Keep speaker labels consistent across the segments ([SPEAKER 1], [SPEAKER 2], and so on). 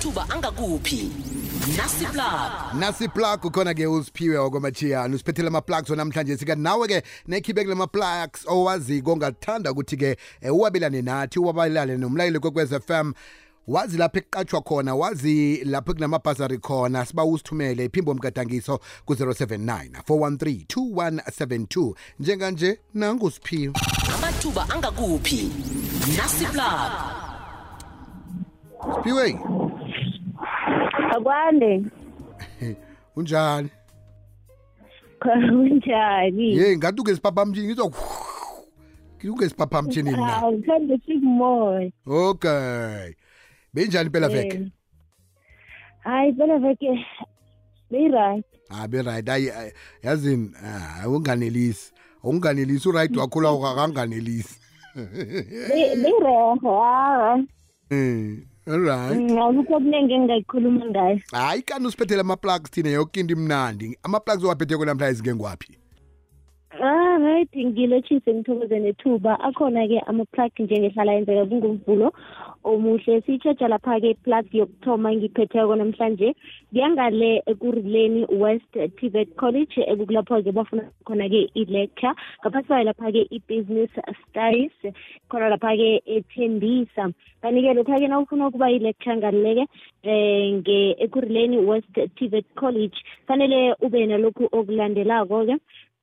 [SPEAKER 1] amathuba angakuphi? Nasi plug.
[SPEAKER 2] Nasi plug ukhona ke usiphiwe wakwamachiyana usiphethele ama-plugs namhlanje sika nawe ke nekhibekele ama-plugs owaziko ongathanda ukuthi ke eh, uwabelane nathi uwabelane nomlayeli kwekwez FM wazi lapho ekuqatshwa khona wazi lapho kunamabhazari khona. Siba usithumele iphimbo mgadangiso ku-079 413 2172 njenganje nangusiphiwe.
[SPEAKER 1] Amathuba angakuphi? Nasi plug.
[SPEAKER 2] Siphiwe.
[SPEAKER 3] Akwande.
[SPEAKER 2] Unjani?
[SPEAKER 3] Kunjani
[SPEAKER 2] ye ngathi ungesiphaphamtshini ngizwa ungesiphaphamtshini na?
[SPEAKER 3] Hawu ngithanda sikumoya
[SPEAKER 2] okay. Benjani impela veke
[SPEAKER 3] hayi phela veke beyi-right
[SPEAKER 2] ah be-right. Ayi ayi, yazini ah, awunganelisi. Awunganelisi uright wakho lawo akanganelisi Eh, alright
[SPEAKER 3] akukho okuningi engingayikhuluma ngayo.
[SPEAKER 2] Hayi kanti usiphethele ama-plugs thina yoke into imnandi? Ama-plugs owaphetheko namhlanje sike ngwaphi
[SPEAKER 3] ah right ngilotshise ngithokoze nethuba akhona-ke ama-plug njengehlala yenzeka kungumvulo omuhle. Siyitsheja lapha-ke plug yokuthoma ngiphetheko namhlanje. Ngiyangale ekurileni west tibet college ekukulapho-ke bafuna khona-ke i-lecture. Ngaphasi kwayo lapha-ke i-business studies khona lapha-ke ethembisa. Kanti-ke lokhu-ke na ufuna ukuba i-lecture ngaluleke um ekurileni west tibet college fanele ube nalokhu okulandelako-ke.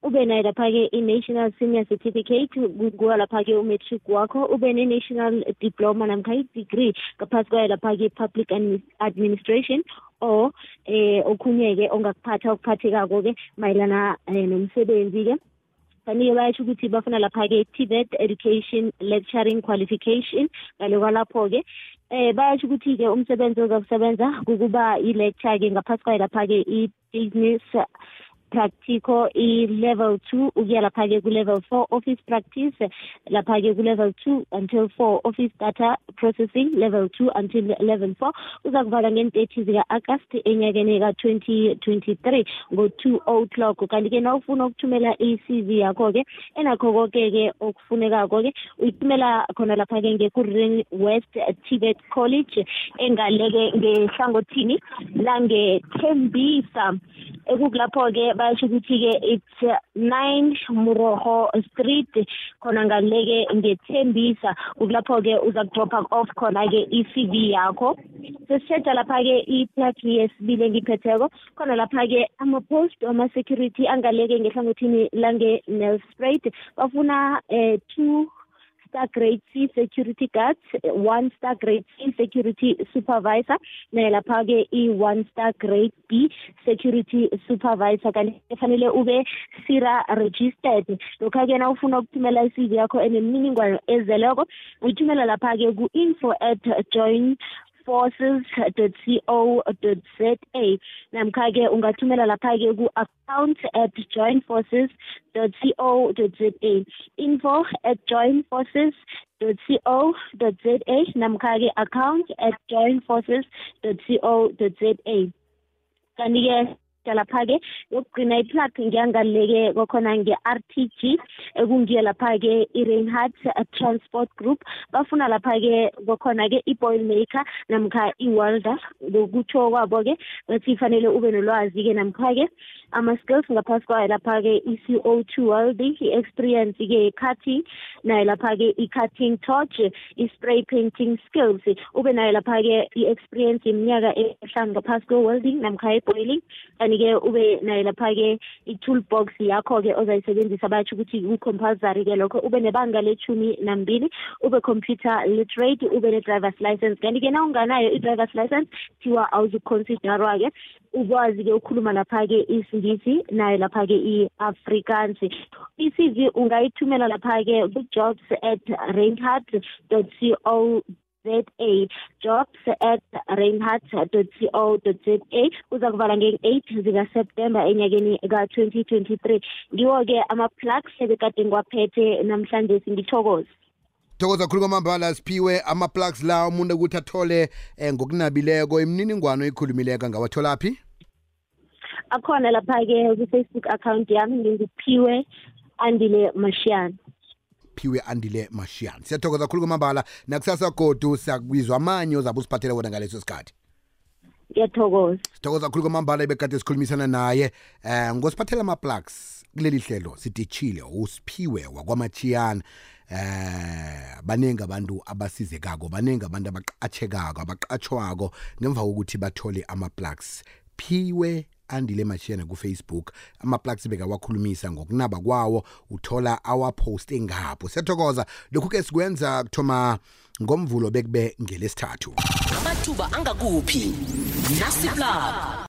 [SPEAKER 3] Ube nayo lapha-ke i-national senior certificate. Kuwa lapha-ke umatric wakho. Ube ne-national diploma namkha i-degree ngaphasi kwayo lapha-ke i-public admi- administration or eh okhunye-ke ongakuphatha okuphathekako-ke mayelana eh, nomsebenzi-ke. Kanti-ke bayasho ukuthi bafuna lapha-ke tibet education lecturing qualification ngale kwalapho-ke eh bayasho ukuthi-ke umsebenzi ozakusebenza kukuba i-lecture-ke ngaphasi kwayo lapha-ke i-business practical i-level two ukuya lapha-ke ku-level four office practice lapha-ke ku-level two until four office data processing level two until level four. Uza kuvala ngeen-thirty zika-agast enyakeni ka-twenty twenty-three ngo-two o'clock. Kanti-ke na ufuna ukuthumela i-cv yakho-ke enakho koke-ke okufunekako-ke uyithumela khona lapha-ke ngekurin west tibet college engaleke ngehlangothini langethembisa. Ekukulapho-ke bayasho ukuthi-ke it's uh, nine muroho street khona ngaleke ngethembisa. Kukulapho-ke uza kudropha off khona-ke i-cv yakho. Sesitsheda lapha-ke iplagi yesibili engiyiphetheko khona lapha-ke ama-post ama-security angaleke ngehlangothini lange-nelspruit. Bafuna um two star grade C security guards, one star grade C security supervisor, naye lapha-ke i-one star grade B security supervisor. Kanti kufanele ube sira registered. Lokha-ke na ufuna ukuthumela i-cv yakho enemininingwane ezeleko uyithumela lapha-ke ku-info at join forces.co.za namkha-ke ungathumela lapha-ke ku-account at joinforces.co.za info at joinforces.co.za namkha-ke account at joinforces.co.za kanti-ke lapha-ke yokugcina iplug ngiyangaleke kwakhona nge-rtg ekungiyo lapha-ke i-reinhard transport group. Bafuna lapha-ke kwakhona-ke i-boil maker namkha i-welder. Ngokutsho kwabo-ke bathi fanele ube nolwazi-ke namkha-ke ama-skills ngaphasi kwayo lapha-ke i-co two welding i-experience-ke ye-cutting nayo lapha-ke i-cutting torch i-spray painting skills. Ube nayo lapha-ke i-experience yeminyaka ehlanu ngaphasi kwe-welding namkha i-boiling kanti-ke ube nayo lapha-ke i-toolbox yakho-ke ozayisebenzisa. Batsho ukuthi ku-compulsory-ke lokho ube nebanga lethumi nambili ube computer literate ube ne-drivers license. Kanti-ke na unganayo i-drivers license thiwa awuzuconsiderwa-ke ukwazi-ke ukukhuluma lapha-ke isingisi nayo lapha-ke i-afrikaans. I-cv ungayithumela lapha-ke ku-jobs at reinhard co za jobs at reinhard.co.za uza kuvala nge-8 zikaseptemba enyakeni ka-2023 ngiwo-ke ama-plugs ebekade ngiwaphethe namhlanje singithokoza
[SPEAKER 2] thokoza khulu kwamambala siphiwe ama-plugs la umuntu ukuthi athole um ngokunabileko imininingwane oyikhulumileko ngawatholaphi
[SPEAKER 3] akhona lapha-ke ku-facebook account yami nginguphiwe andile mashiyana
[SPEAKER 2] phiwe andile mashiyani siyathokoza khulu kwamambala nakusasa godu siyakwizwa amanye ozabe usiphathele wona ngaleso sikhathi.
[SPEAKER 3] Ngiyathokoza.
[SPEAKER 2] Sithokoza kakhulu kwamambala ebekade sikhulumisana naye. Eh ngosiphathela ama-plugs kuleli hlelo sidishile usiphiwe wakwamachiyana eh baningi abantu abasizekako baningi abantu abaqatshekako abaqatshwako ngemva kokuthi bathole ama-plugs. Phiwe andile mashiyana kufacebook ama-plugs bekawakhulumisa ngokunaba kwawo uthola awaposte ngapho siyathokoza. Lokhu-ke sikwenza kuthoma ngomvulo bekube ngelesithathu.
[SPEAKER 1] Amathuba angakuphi? Nasiplab